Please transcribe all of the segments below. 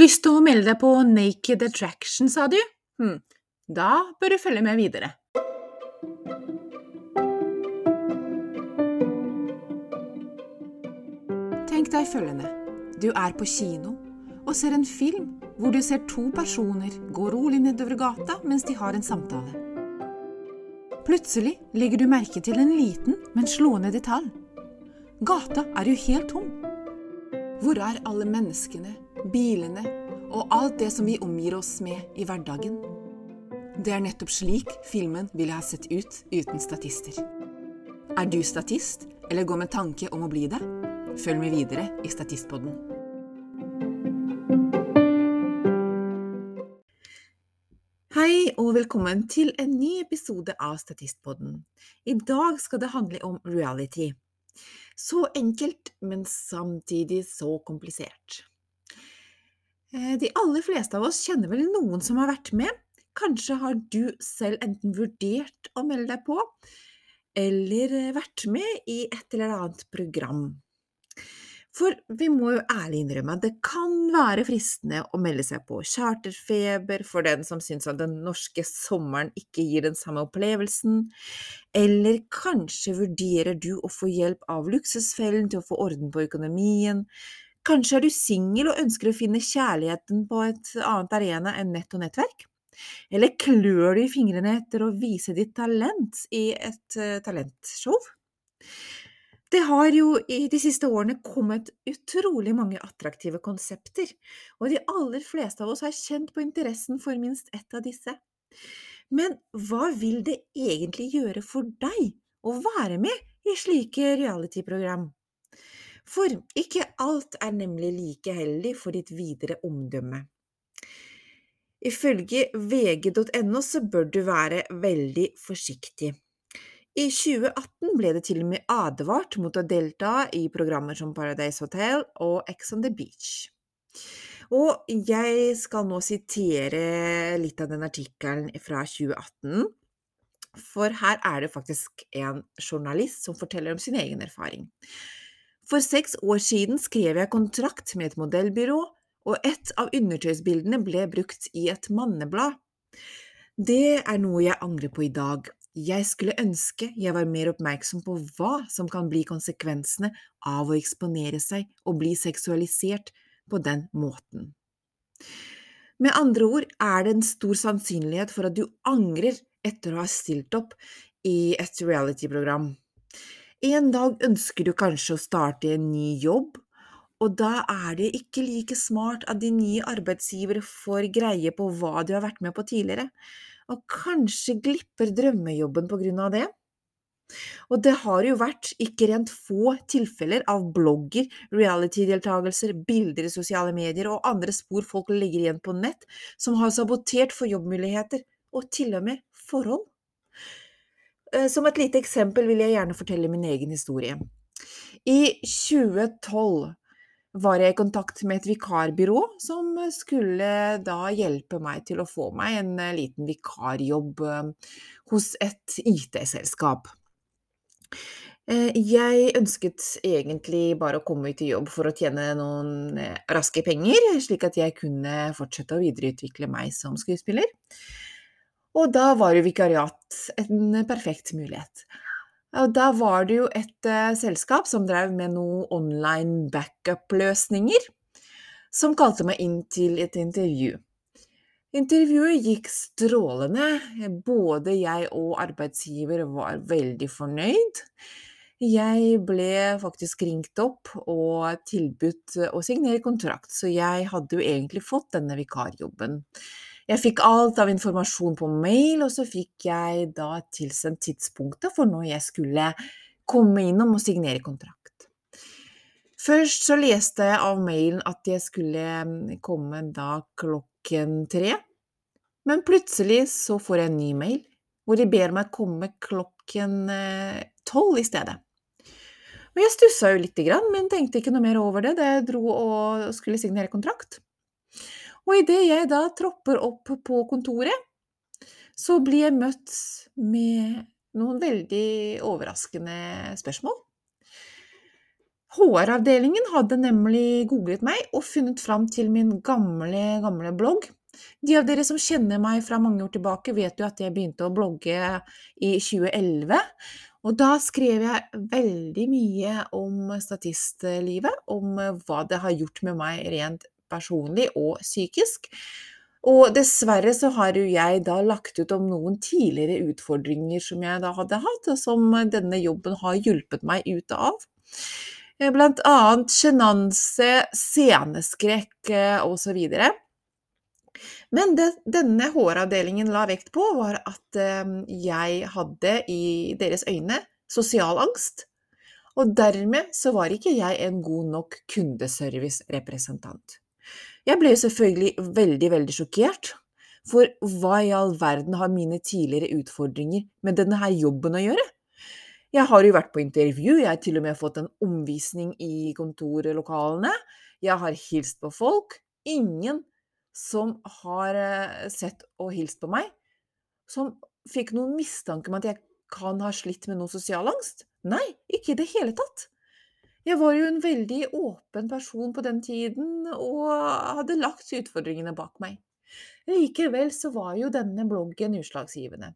Lyst til å melde deg på Naked Attraction, sa du? Hm, da bør du følge med videre. Tenk deg følgende. Du er på kino og ser en film hvor du ser to personer gå rolig nedover gata mens de har en samtale. Plutselig legger du merke til en liten, men slående detalj. Gata er jo helt tom. Hvor er alle menneskene, bilene og alt det som vi omgir oss med i hverdagen? Det er nettopp slik filmen ville ha sett ut uten statister. Er du statist, eller går med tanke om å bli det? Følg med videre i Statistpodden. Hei og velkommen til en ny episode av Statistpodden. I dag skal det handle om reality. Så enkelt, men samtidig så komplisert. Eh, de aller fleste av oss kjenner vel noen som har vært med. Kanskje har du selv enten vurdert å melde deg på, eller vært med i et eller annet program. For vi må jo ærlig innrømme at det kan være fristende å melde seg på charterfeber for den som syns at den norske sommeren ikke gir den samme opplevelsen, eller kanskje vurderer du å få hjelp av Luksusfellen til å få orden på økonomien, kanskje er du singel og ønsker å finne kjærligheten på et annet arena enn nett og nettverk? Eller klør du i fingrene etter å vise ditt talent i et uh, talentshow? Det har jo i de siste årene kommet utrolig mange attraktive konsepter, og de aller fleste av oss har kjent på interessen for minst ett av disse. Men hva vil det egentlig gjøre for deg å være med i slike reality-program? For ikke alt er nemlig like heldig for ditt videre omdømme. Ifølge vg.no så bør du være veldig forsiktig. I 2018 ble det til og med advart mot å delta i programmer som Paradise Hotel og Ex on the Beach. Og jeg skal nå sitere litt av den artikkelen fra 2018, for her er det faktisk en journalist som forteller om sin egen erfaring. For seks år siden skrev jeg kontrakt med et modellbyrå, og et av undertøysbildene ble brukt i et manneblad. Det er noe jeg angrer på i dag, jeg skulle ønske jeg var mer oppmerksom på hva som kan bli konsekvensene av å eksponere seg og bli seksualisert på den måten. Med andre ord er det en stor sannsynlighet for at du angrer etter å ha stilt opp i et reality-program. En dag ønsker du kanskje å starte en ny jobb, og da er det ikke like smart at din nye arbeidsgiver får greie på hva du har vært med på tidligere og kanskje glipper drømmejobben på grunn av det. Og det har jo vært ikke rent få tilfeller av blogger, reality-deltakelser, bilder i sosiale medier og andre spor folk legger igjen på nett, som har sabotert for jobbmuligheter, og til og med forhold. Eh, som et lite eksempel vil jeg gjerne fortelle min egen historie. I 2012 var jeg i kontakt med et vikarbyrå som skulle da hjelpe meg til å få meg en eh, liten vikarjobb eh, hos et IT-selskap. Jeg ønsket egentlig bare å komme ut i jobb for å tjene noen raske penger, slik at jeg kunne fortsette å videreutvikle meg som skuespiller. Og da var jo vikariat en perfekt mulighet. Og da var det jo et uh, selskap som drev med noen online backup-løsninger, som kalte meg inn til et intervju. Intervjuet gikk strålende. Både jeg og arbeidsgiver var veldig fornøyd. Jeg ble faktisk ringt opp og tilbudt å signere kontrakt, så jeg hadde jo egentlig fått denne vikarjobben. Jeg fikk alt av informasjon på mail, og så fikk jeg da tilsendt tidspunktet for når jeg skulle komme innom og signere kontrakt. Først så leste jeg av mailen at jeg skulle mm, komme da klokken tre, men plutselig så får jeg en ny mail hvor de ber meg komme klokken eh, tolv i stedet. Og jeg stussa jo lite grann, men tenkte ikke noe mer over det da jeg dro og skulle signere kontrakt. Og idet jeg da tropper opp på kontoret, så blir jeg møtt med noen veldig overraskende spørsmål. HR-avdelingen hadde nemlig googlet meg og funnet fram til min gamle, gamle blogg. De av dere som kjenner meg fra mange år tilbake, vet jo at jeg begynte å blogge i 2011. Og da skrev jeg veldig mye om statistlivet, om hva det har gjort med meg rent personlig og psykisk. Og dessverre så har jo jeg da lagt ut om noen tidligere utfordringer som jeg da hadde hatt, og som denne jobben har hjulpet meg ut av. Eh, blant annet sjenanse, sceneskrekk eh, osv. Men det denne HR-avdelingen la vekt på, var at eh, jeg hadde i deres øyne sosial angst. Og dermed så var ikke jeg en god nok kundeservice-representant. Jeg ble jo selvfølgelig veldig, veldig sjokkert. For hva i all verden har mine tidligere utfordringer med denne her jobben å gjøre? Jeg har jo vært på intervju, jeg har til og med fått en omvisning i kontorlokalene. Jeg har hilst på folk. Ingen som har eh, sett og hilst på meg, som fikk noen mistanke om at jeg kan ha slitt med noe sosial angst. Nei, ikke i det hele tatt. Jeg var jo en veldig åpen person på den tiden, og hadde lagt utfordringene bak meg. Likevel så var jo denne bloggen utslagsgivende.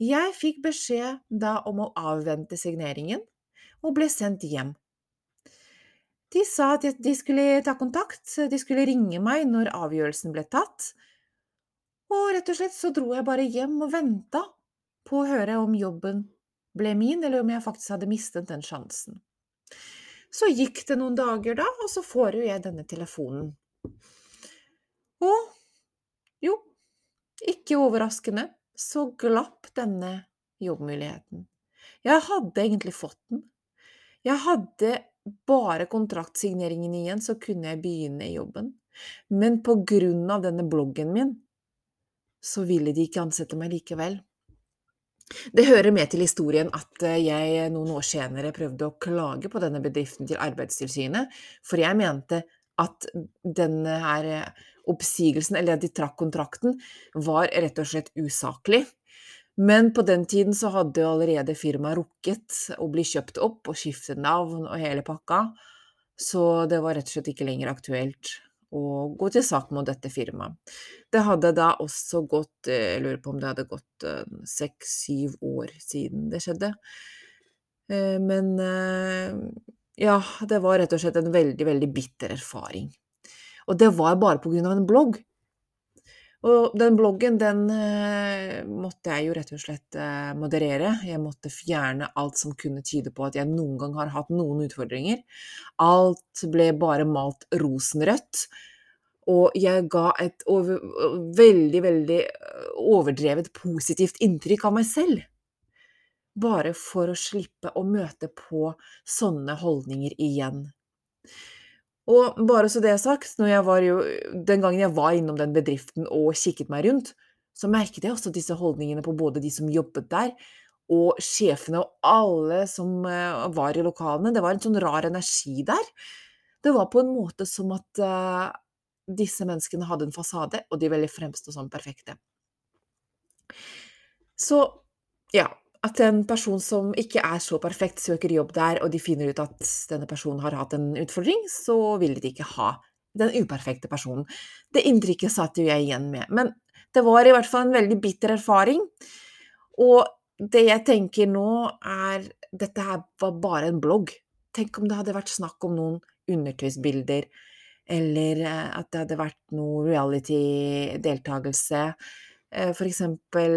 Jeg fikk beskjed da om å avvente signeringen, og ble sendt hjem. De sa at de skulle ta kontakt, de skulle ringe meg når avgjørelsen ble tatt. Og rett og slett så dro jeg bare hjem og venta på å høre om jobben ble min, eller om jeg faktisk hadde mistet den sjansen. Så gikk det noen dager da, og så får jo jeg denne telefonen. Og jo, ikke overraskende, så glapp denne jobbmuligheten. Jeg hadde egentlig fått den. Jeg hadde bare kontraktsigneringen igjen, så kunne jeg begynne i jobben. Men på grunn av denne bloggen min, så ville de ikke ansette meg likevel. Det hører med til historien at eh, jeg noen år senere prøvde å klage på denne bedriften til Arbeidstilsynet, for jeg mente at denne her eh, oppsigelsen, eller at de trakk kontrakten, var rett og slett usaklig. Men på den tiden så hadde allerede firmaet rukket å bli kjøpt opp og skiftet navn og hele pakka, så det var rett og slett ikke lenger aktuelt å gå til sak mot dette firmaet. Det hadde da også gått, eh, jeg lurer på om det hadde gått eh, seks-syv år siden det skjedde. Eh, men ja, det var rett og slett en veldig, veldig bitter erfaring. Og det var bare på grunn av en blogg. Og den bloggen, den eh, måtte jeg jo rett og slett eh, moderere. Jeg måtte fjerne alt som kunne tyde på at jeg noen gang har hatt noen utfordringer. Alt ble bare malt rosenrødt. Og jeg ga et over, veldig, veldig eh, overdrevet positivt inntrykk av meg selv. Bare for å slippe å møte på sånne holdninger igjen. Og bare så det er sagt, jo, den gangen jeg var innom den bedriften og kikket meg rundt, så merket jeg også disse holdningene på både de som jobbet der, og sjefene og alle som uh, var i lokalene. Det var en sånn rar energi der. Det var på en måte som at uh, disse menneskene hadde en fasade, og de ville fremstå som perfekte. Så ja, at en person som ikke er så perfekt, søker jobb der, og de finner ut at denne personen har hatt en utfordring, så vil de ikke ha den uperfekte personen. Det inntrykket satt jo jeg igjen med. Men det var i hvert fall en veldig bitter erfaring. Og det jeg tenker nå, er Dette her var bare en blogg. Tenk om det hadde vært snakk om noen undertøysbilder, eller eh, at det hadde vært noe reality-deltakelse for eksempel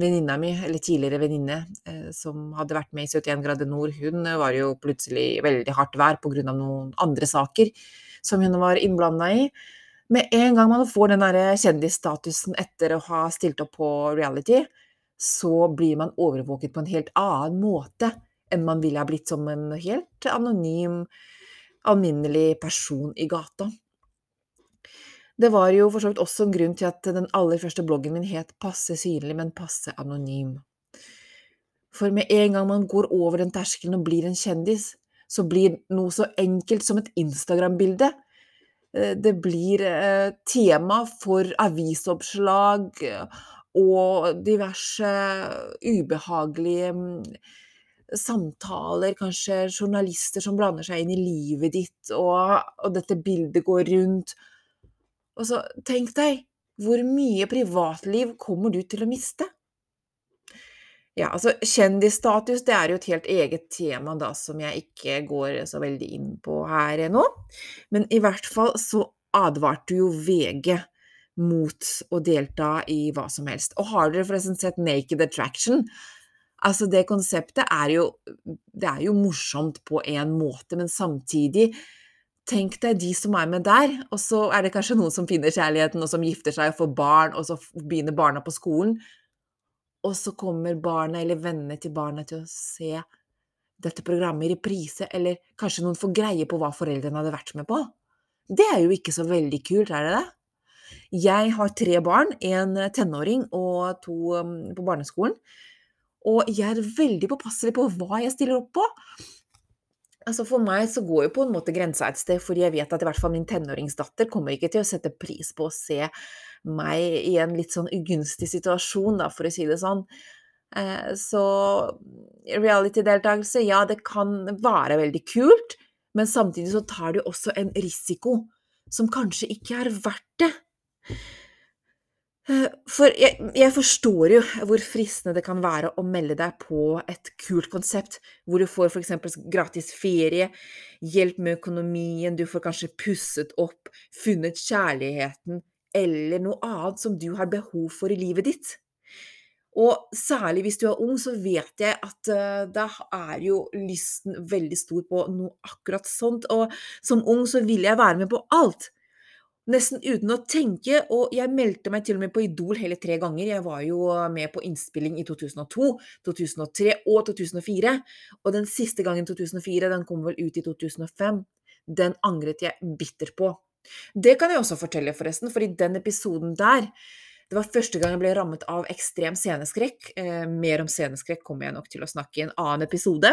venninna mi, eller tidligere venninne, eh, som hadde vært med i 71 grader nord, hun var jo plutselig veldig hardt vær av noen andre saker som hun var innblanda i. Med en gang man får den kjendisstatusen etter å ha stilt opp på reality, så blir man overvåket på en helt annen måte enn man ville ha blitt som en helt anonym, alminnelig person i gata. Det var jo for så vidt også en grunn til at den aller første bloggen min het Passe synlig, men passe anonym. For med en gang man går over den terskelen og blir en kjendis, så blir noe så enkelt som et Instagram-bilde eh, Det blir eh, tema for avisoppslag og diverse ubehagelige samtaler, kanskje journalister som blander seg inn i livet ditt, og, og dette bildet går rundt. Og så tenk deg, hvor mye privatliv kommer du til å miste? Ja, altså kjendisstatus det er jo et helt eget tema da, som jeg ikke går så veldig inn på her nå. Men i hvert fall så advarte jo VG mot å delta i hva som helst. Og har dere forresten sett Naked Attraction? Altså, det konseptet er jo Det er jo morsomt på en måte, men samtidig Tenk deg de som er med der, og så er det kanskje noen som finner kjærligheten, og som gifter seg og får barn, og så begynner barna på skolen. Og så kommer barna eller vennene til barna til å se dette programmet i reprise, eller kanskje noen får greie på hva foreldrene hadde vært med på. Det er jo ikke så veldig kult, er det det? Jeg har tre barn, en tenåring og to um, på barneskolen. Og jeg er veldig påpasselig på hva jeg stiller opp på. Altså For meg så går jo på en måte grensa et sted, fordi jeg vet at i hvert fall min tenåringsdatter kommer ikke til å sette pris på å se meg i en litt sånn ugunstig situasjon, da, for å si det sånn. Eh, så reality-deltakelse, ja, det kan være veldig kult, men samtidig så tar du også en risiko som kanskje ikke er verdt det. For jeg, jeg, forstår jo hvor fristende det kan være å melde deg på et kult konsept, hvor du får f.eks. gratis ferie, hjelp med økonomien, du får kanskje pusset opp, funnet kjærligheten, eller noe annet som du har behov for i livet ditt. Og særlig hvis du er ung, så vet jeg at uh, da er jo lysten veldig stor på noe akkurat sånt. Og som ung så ville jeg være med på alt. Nesten uten å tenke, og jeg meldte meg til og med på Idol hele tre ganger. Jeg var jo med på innspilling i 2002, 2003 og 2004. Og den siste gangen, 2004, den kom vel ut i 2005. Den angret jeg bittert på. Det kan jeg også fortelle, forresten, for i den episoden der det var første gang jeg ble rammet av ekstrem sceneskrekk. Eh, mer om sceneskrekk kommer jeg nok til å snakke i en annen episode.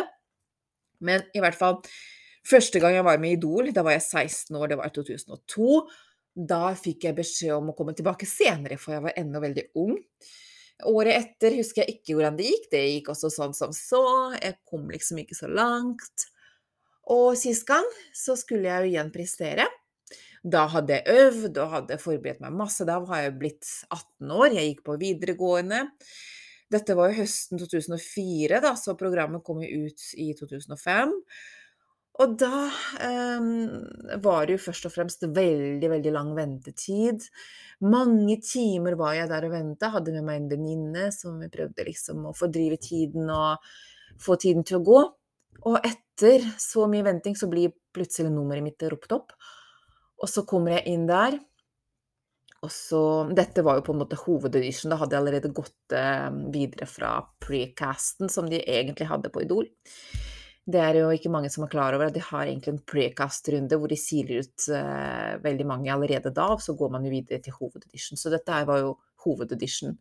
Men i hvert fall Første gang jeg var med i Idol, da var jeg 16 år, det var i 2002. Da fikk jeg beskjed om å komme tilbake senere, for jeg var ennå veldig ung. Året etter husker jeg ikke hvordan det gikk. Det gikk også sånn som så. Jeg kom liksom ikke så langt. Og sist gang så skulle jeg jo igjen prestere. Da hadde jeg øvd og hadde forberedt meg masse. Da var jeg blitt 18 år. Jeg gikk på videregående. Dette var jo høsten 2004, da, så programmet kom ut i 2005. Og da um, var det jo først og fremst veldig, veldig lang ventetid. Mange timer var jeg der og venta. Hadde med meg en venninne som vi prøvde liksom å fordrive tiden og få tiden til å gå. Og etter så mye venting så blir plutselig nummeret mitt ropt opp. Og så kommer jeg inn der. Og så, Dette var jo på en måte hovedaudition. Da hadde jeg allerede gått eh, videre fra precasten som de egentlig hadde på Idol. Det er jo ikke mange som er klar over at de har egentlig en precast-runde hvor de siler ut uh, veldig mange allerede da, og så går man jo videre til hovededition. Så dette var jo hovededition.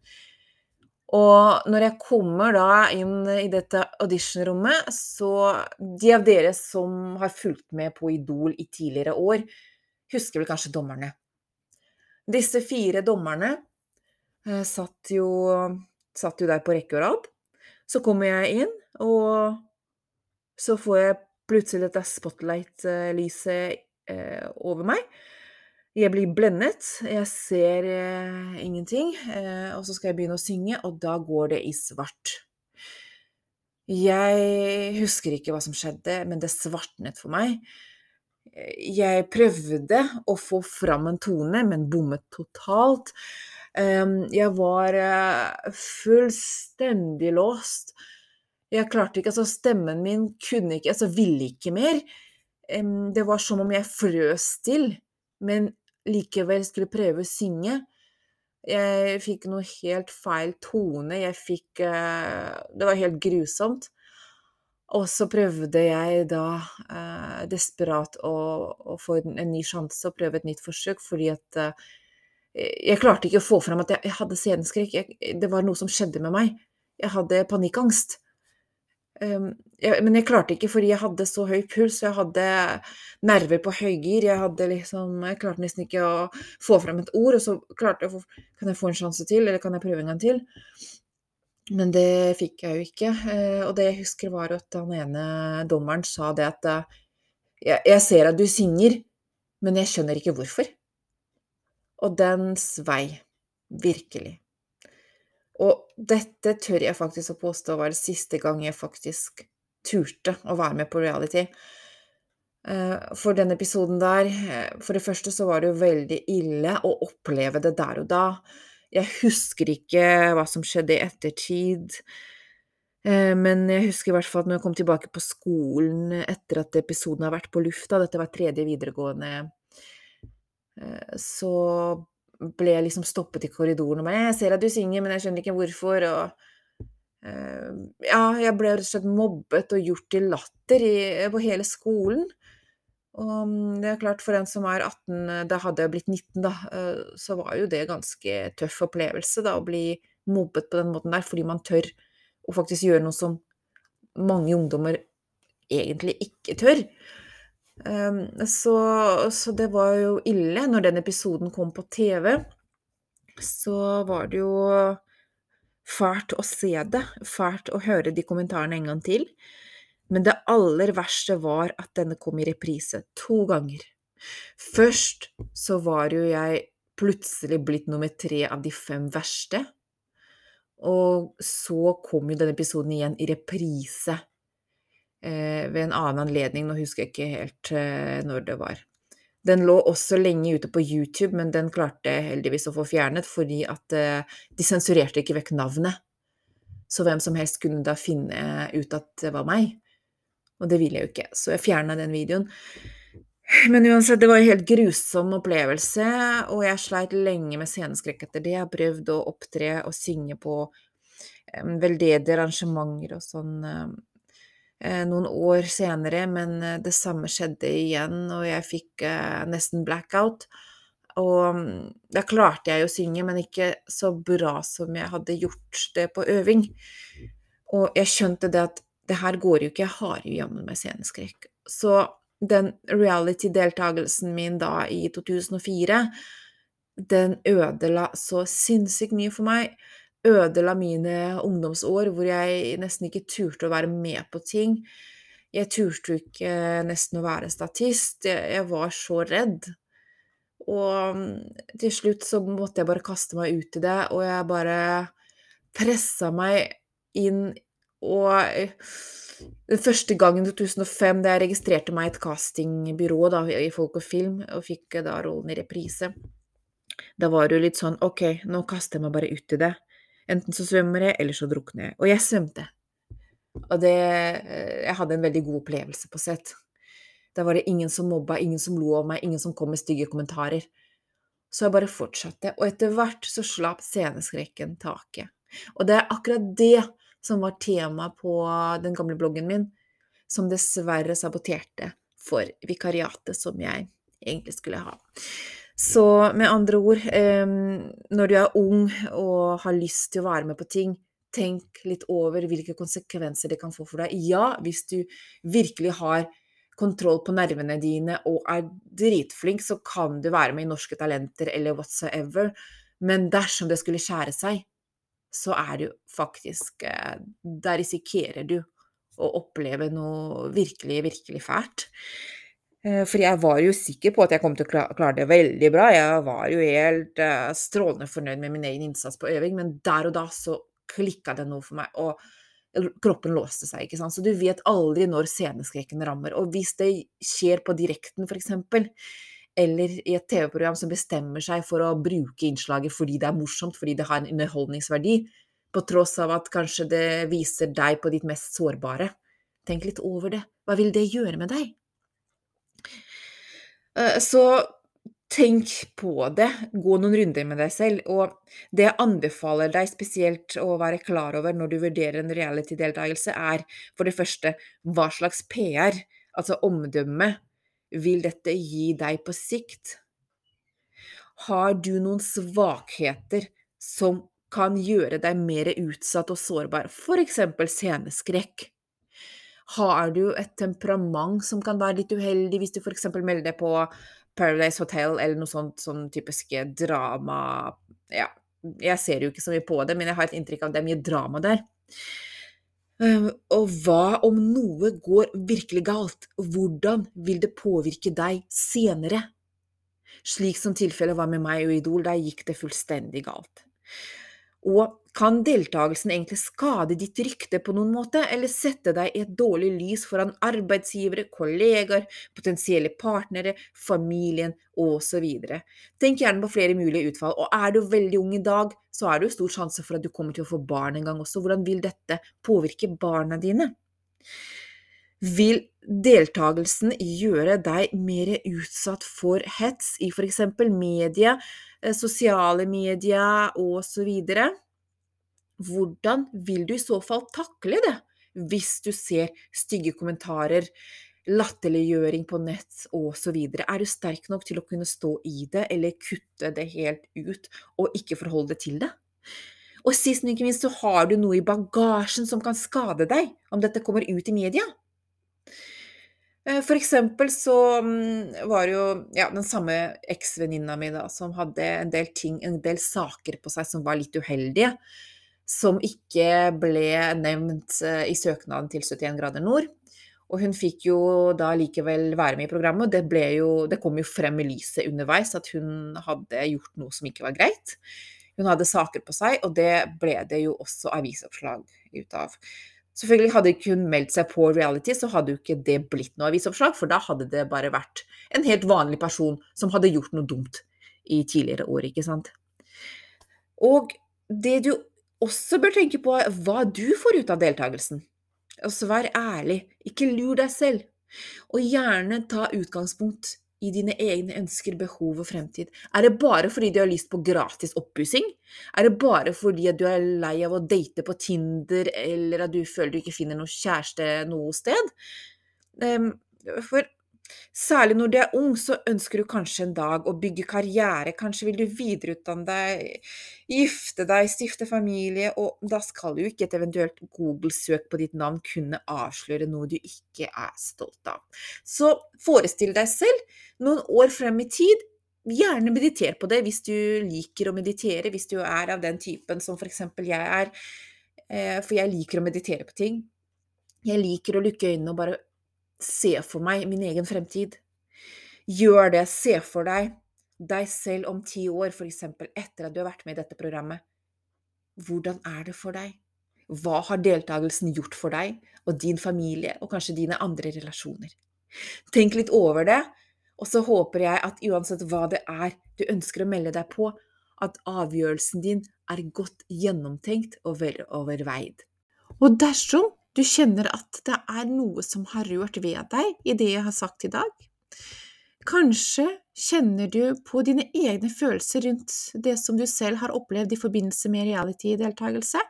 Og når jeg kommer da inn i dette auditionrommet, så De av dere som har fulgt med på Idol i tidligere år, husker vel kanskje dommerne. Disse fire dommerne uh, satt, jo, satt jo der på rekke og rad. Så kommer jeg inn, og så får jeg plutselig dette spotlight-lyset eh, over meg. Jeg blir blendet, jeg ser eh, ingenting, eh, og så skal jeg begynne å synge, og da går det i svart. Jeg husker ikke hva som skjedde, men det svartnet for meg. Jeg prøvde å få fram en tone, men bommet totalt. Jeg var fullstendig låst. Jeg klarte ikke Altså, stemmen min kunne ikke Altså, ville ikke mer. Det var som om jeg frøs til, men likevel skulle prøve å synge. Jeg fikk noe helt feil tone. Jeg fikk eh, Det var helt grusomt. Og så prøvde jeg da eh, desperat å, å, få en, ny sjanse og prøve et nytt forsøk, fordi at eh, jeg klarte ikke å få fram at jeg, jeg hadde sceneskrekk. Det var noe som skjedde med meg. Jeg hadde panikkangst. Jeg, men jeg klarte ikke fordi jeg hadde så høy puls, jeg hadde nerver på høygir. Jeg hadde liksom Jeg klarte nesten ikke å få frem et ord, og så klarte jeg å få Kan jeg få en sjanse til, eller kan jeg prøve en gang til? Men det fikk jeg jo ikke, eh, og det jeg husker var at han ene dommeren sa det at eh, jeg ser at du synger, men jeg skjønner ikke hvorfor. Og den svei. Virkelig. Og dette tør jeg faktisk å påstå var det siste gang jeg faktisk turte å være med på reality. Eh, for den episoden der For det første så var det jo veldig ille å oppleve det der og da. Jeg husker ikke hva som skjedde i ettertid, eh, men jeg husker i hvert fall at når jeg kom tilbake på skolen etter at episoden har vært på lufta, dette var tredje videregående, eh, så ble liksom stoppet i korridoren og bare 'Jeg ser at du synger, men jeg skjønner ikke hvorfor', og uh, Ja, jeg ble rett og slett mobbet og gjort til latter i, på hele skolen. Og mm, det er klart, for en som er 18, eh, da hadde jeg blitt 19, da, uh, så var jo det ganske tøff opplevelse, da, å bli mobbet på den måten der, fordi man tør å faktisk gjøre noe som mange ungdommer egentlig ikke tør. Ehm, så, så det var jo ille. Når den episoden kom på TV, så var det jo fælt å se det, fælt å høre de kommentarene en gang til. Men det aller verste var at denne kom i reprise to ganger. Først så var jo jeg plutselig blitt nummer tre av de fem verste. Og så kom jo denne episoden igjen i reprise ved en annen anledning, nå husker jeg ikke helt eh, når det var. Den lå også lenge ute på YouTube, men den klarte heldigvis å få fjernet, fordi at eh, de sensurerte ikke vekk navnet. Så hvem som helst kunne da finne ut at det var meg. Og det ville jeg jo ikke, så jeg fjerna den videoen. Men uansett, det var en helt grusom opplevelse, og jeg sleit lenge med sceneskrekk etter det. Jeg har prøvd å opptre og synge på veldedige arrangementer og sånn noen år senere, men uh, det samme skjedde igjen, og jeg fikk uh, nesten blackout. Og um, da klarte jeg å synge, men ikke så bra som jeg hadde gjort det på øving. Og jeg skjønte det at det her går jo ikke, jeg har jo jammen meg sceneskrekk. Så den reality-deltagelsen min da i 2004, den ødela så sinnssykt mye for meg. Ødela mine ungdomsår hvor jeg nesten ikke turte å være med på ting. Jeg turte ikke nesten å være statist. Jeg, jeg var så redd. Og mm, til slutt så måtte jeg bare kaste meg ut i det, og jeg bare pressa meg inn og eh, den første gangen i 2005 da jeg registrerte meg i et castingbyrå da, i Folk og Film, og fikk da rollen i reprise, da var det jo litt sånn ok, nå kaster jeg meg bare ut i det. Enten så svømmer jeg, eller så drukner jeg. Og jeg svømte. Og det eh, Jeg hadde en veldig god opplevelse på sett. Da var det ingen som mobba, ingen som lo av meg, ingen som kom med stygge kommentarer. Så jeg bare fortsatte, og etter hvert så slapp sceneskrekken taket. Og det er akkurat det som var tema på den gamle bloggen min, som dessverre saboterte for vikariatet som jeg egentlig skulle ha. Så med andre ord, når du er ung og har lyst til å være med på ting, tenk litt over hvilke konsekvenser det kan få for deg. Ja, hvis du virkelig har kontroll på nervene dine og er dritflink, så kan du være med i Norske Talenter eller whatsoever, men dersom det skulle skjære seg, så er du faktisk eh, Da risikerer du å oppleve noe virkelig, virkelig fælt. Eh, for jeg var jo sikker på at jeg kom til å klare det veldig bra. Jeg var jo helt uh, strålende fornøyd med min egen innsats på øving, men der og da så klikka det noe for meg, og kroppen låste seg, ikke sant. Så du vet aldri når sceneskrekken rammer. Og hvis det skjer på direkten, eksempel, eller i et TV-program som bestemmer seg for å bruke innslaget fordi det er morsomt, fordi det har en underholdningsverdi, på tross av at kanskje det viser deg på ditt mest sårbare. Tenk litt over det. Hva vil det gjøre med deg? Eh, så tenk på det, gå noen runder med deg selv, og det jeg anbefaler deg spesielt å være klar over når du vurderer en reality-deltakelse, er for det første hva slags PR, altså omdømme, vil dette gi deg på sikt? Har du noen svakheter som kan gjøre deg mer utsatt og sårbar, eksempel sceneskrekk? Har du et temperament som kan være litt uheldig hvis du eksempel melder deg på Paradise Hotel eller noe sånt sånn typisk drama Ja, Jeg ser jo ikke så mye på det, men jeg har et inntrykk av at det er mye drama der. Eh, og hva om noe går virkelig galt? Hvordan vil det påvirke deg senere? Slik som tilfellet var med meg og Idol, der gikk det fullstendig galt. Og kan deltakelsen egentlig skade ditt rykte på noen måte, eller sette deg i et dårlig lys foran arbeidsgivere, kollegaer, potensielle partnere, familien osv.? Tenk gjerne på flere mulige utfall, og er du veldig ung i dag, så er det jo stor sjanse for at du kommer til å få barn en gang også. Hvordan vil dette påvirke barna dine? Vil deltakelsen gjøre deg mer utsatt for hets i f.eks. media, eh, sosiale medier osv.? Hvordan vil du i så fall takle det, hvis du ser stygge kommentarer, latterliggjøring på nett osv.? Er du sterk nok til å kunne stå i det, eller kutte det helt ut og ikke forholde deg til det? Og sist, men ikke minst, så har du noe i bagasjen som kan skade deg om dette kommer ut i media. Eh, for eksempel så mm, var det jo ja, den samme eksvenninna mi da, som hadde en del ting, en del saker på seg som var litt uheldige. Som ikke ble nevnt eh, i søknaden til 71 grader nord. Og hun fikk jo da likevel være med i programmet. Det, jo, det kom jo frem i lyset underveis at hun hadde gjort noe som ikke var greit. Hun hadde saker på seg, og det ble det jo også avisoppslag ut av. Selvfølgelig Hadde ikke hun meldt seg på reality, så hadde jo ikke det blitt noe avisoppslag, for da hadde det bare vært en helt vanlig person som hadde gjort noe dumt i tidligere år, ikke sant. Og det du også bør tenke på, er hva du får ut av deltakelsen. Og så vær ærlig, ikke lur deg selv, og gjerne ta utgangspunkt i dine egne ønsker, behov og fremtid? Er det bare fordi du har lyst på gratis oppussing? Er det bare fordi du er lei av å date på Tinder, eller at du føler du ikke finner noen kjæreste noe sted? Ehm, for Særlig når du er ung, så ønsker du kanskje en dag å bygge karriere, kanskje vil du videreutdanne deg, gifte deg, stifte familie, og da skal jo ikke et eventuelt Google-søk på ditt navn kunne avsløre noe du ikke er stolt av. Så forestill deg selv noen år frem i tid. Gjerne mediter på det hvis du liker å meditere, hvis du er av den typen som f.eks. jeg er. Eh, for jeg liker å meditere på ting. Jeg liker å lukke øynene og bare se for meg min egen fremtid. Gjør det, se for deg deg selv om ti år, f.eks. etter at du har vært med i dette programmet. Hvordan er det for deg? Hva har deltakelsen gjort for deg og din familie, og kanskje dine andre relasjoner? Tenk litt over det, og så håper jeg at uansett hva det er du ønsker å melde deg på, at avgjørelsen din er godt gjennomtenkt og veloverveid. Og dersom du kjenner at det er noe som har rørt ved deg i det jeg har sagt i dag. Kanskje kjenner du på dine egne følelser rundt det som du selv har opplevd i forbindelse med reality-deltakelse,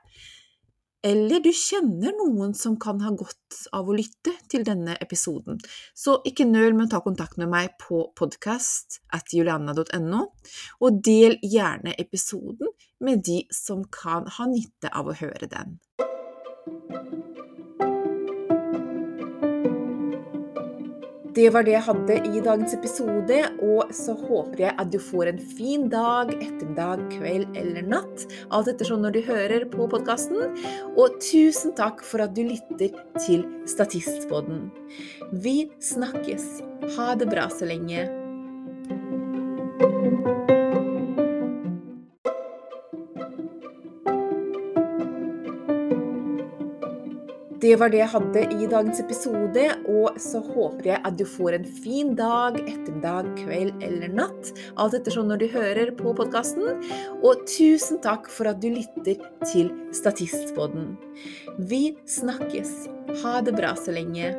eller du kjenner noen som kan ha godt av å lytte til denne episoden, så ikke nøl med å ta kontakt med meg på podkast at julianna.no, og del gjerne episoden med de som kan ha nytte av å høre den. Det var det jeg hadde i dagens episode, og så håper jeg at du får en fin dag, ettermiddag, kveld eller natt. Alt ettersom når du hører på podkasten. Og tusen takk for at du lytter til Statistpodden. Vi snakkes. Ha det bra så lenge. Det var det jeg hadde i dagens episode, og så håper jeg at du får en fin dag, ettermiddag, kveld eller natt. Alt ettersom sånn når du hører på podkasten. Og tusen takk for at du lytter til Statistboden. Vi snakkes. Ha det bra så lenge.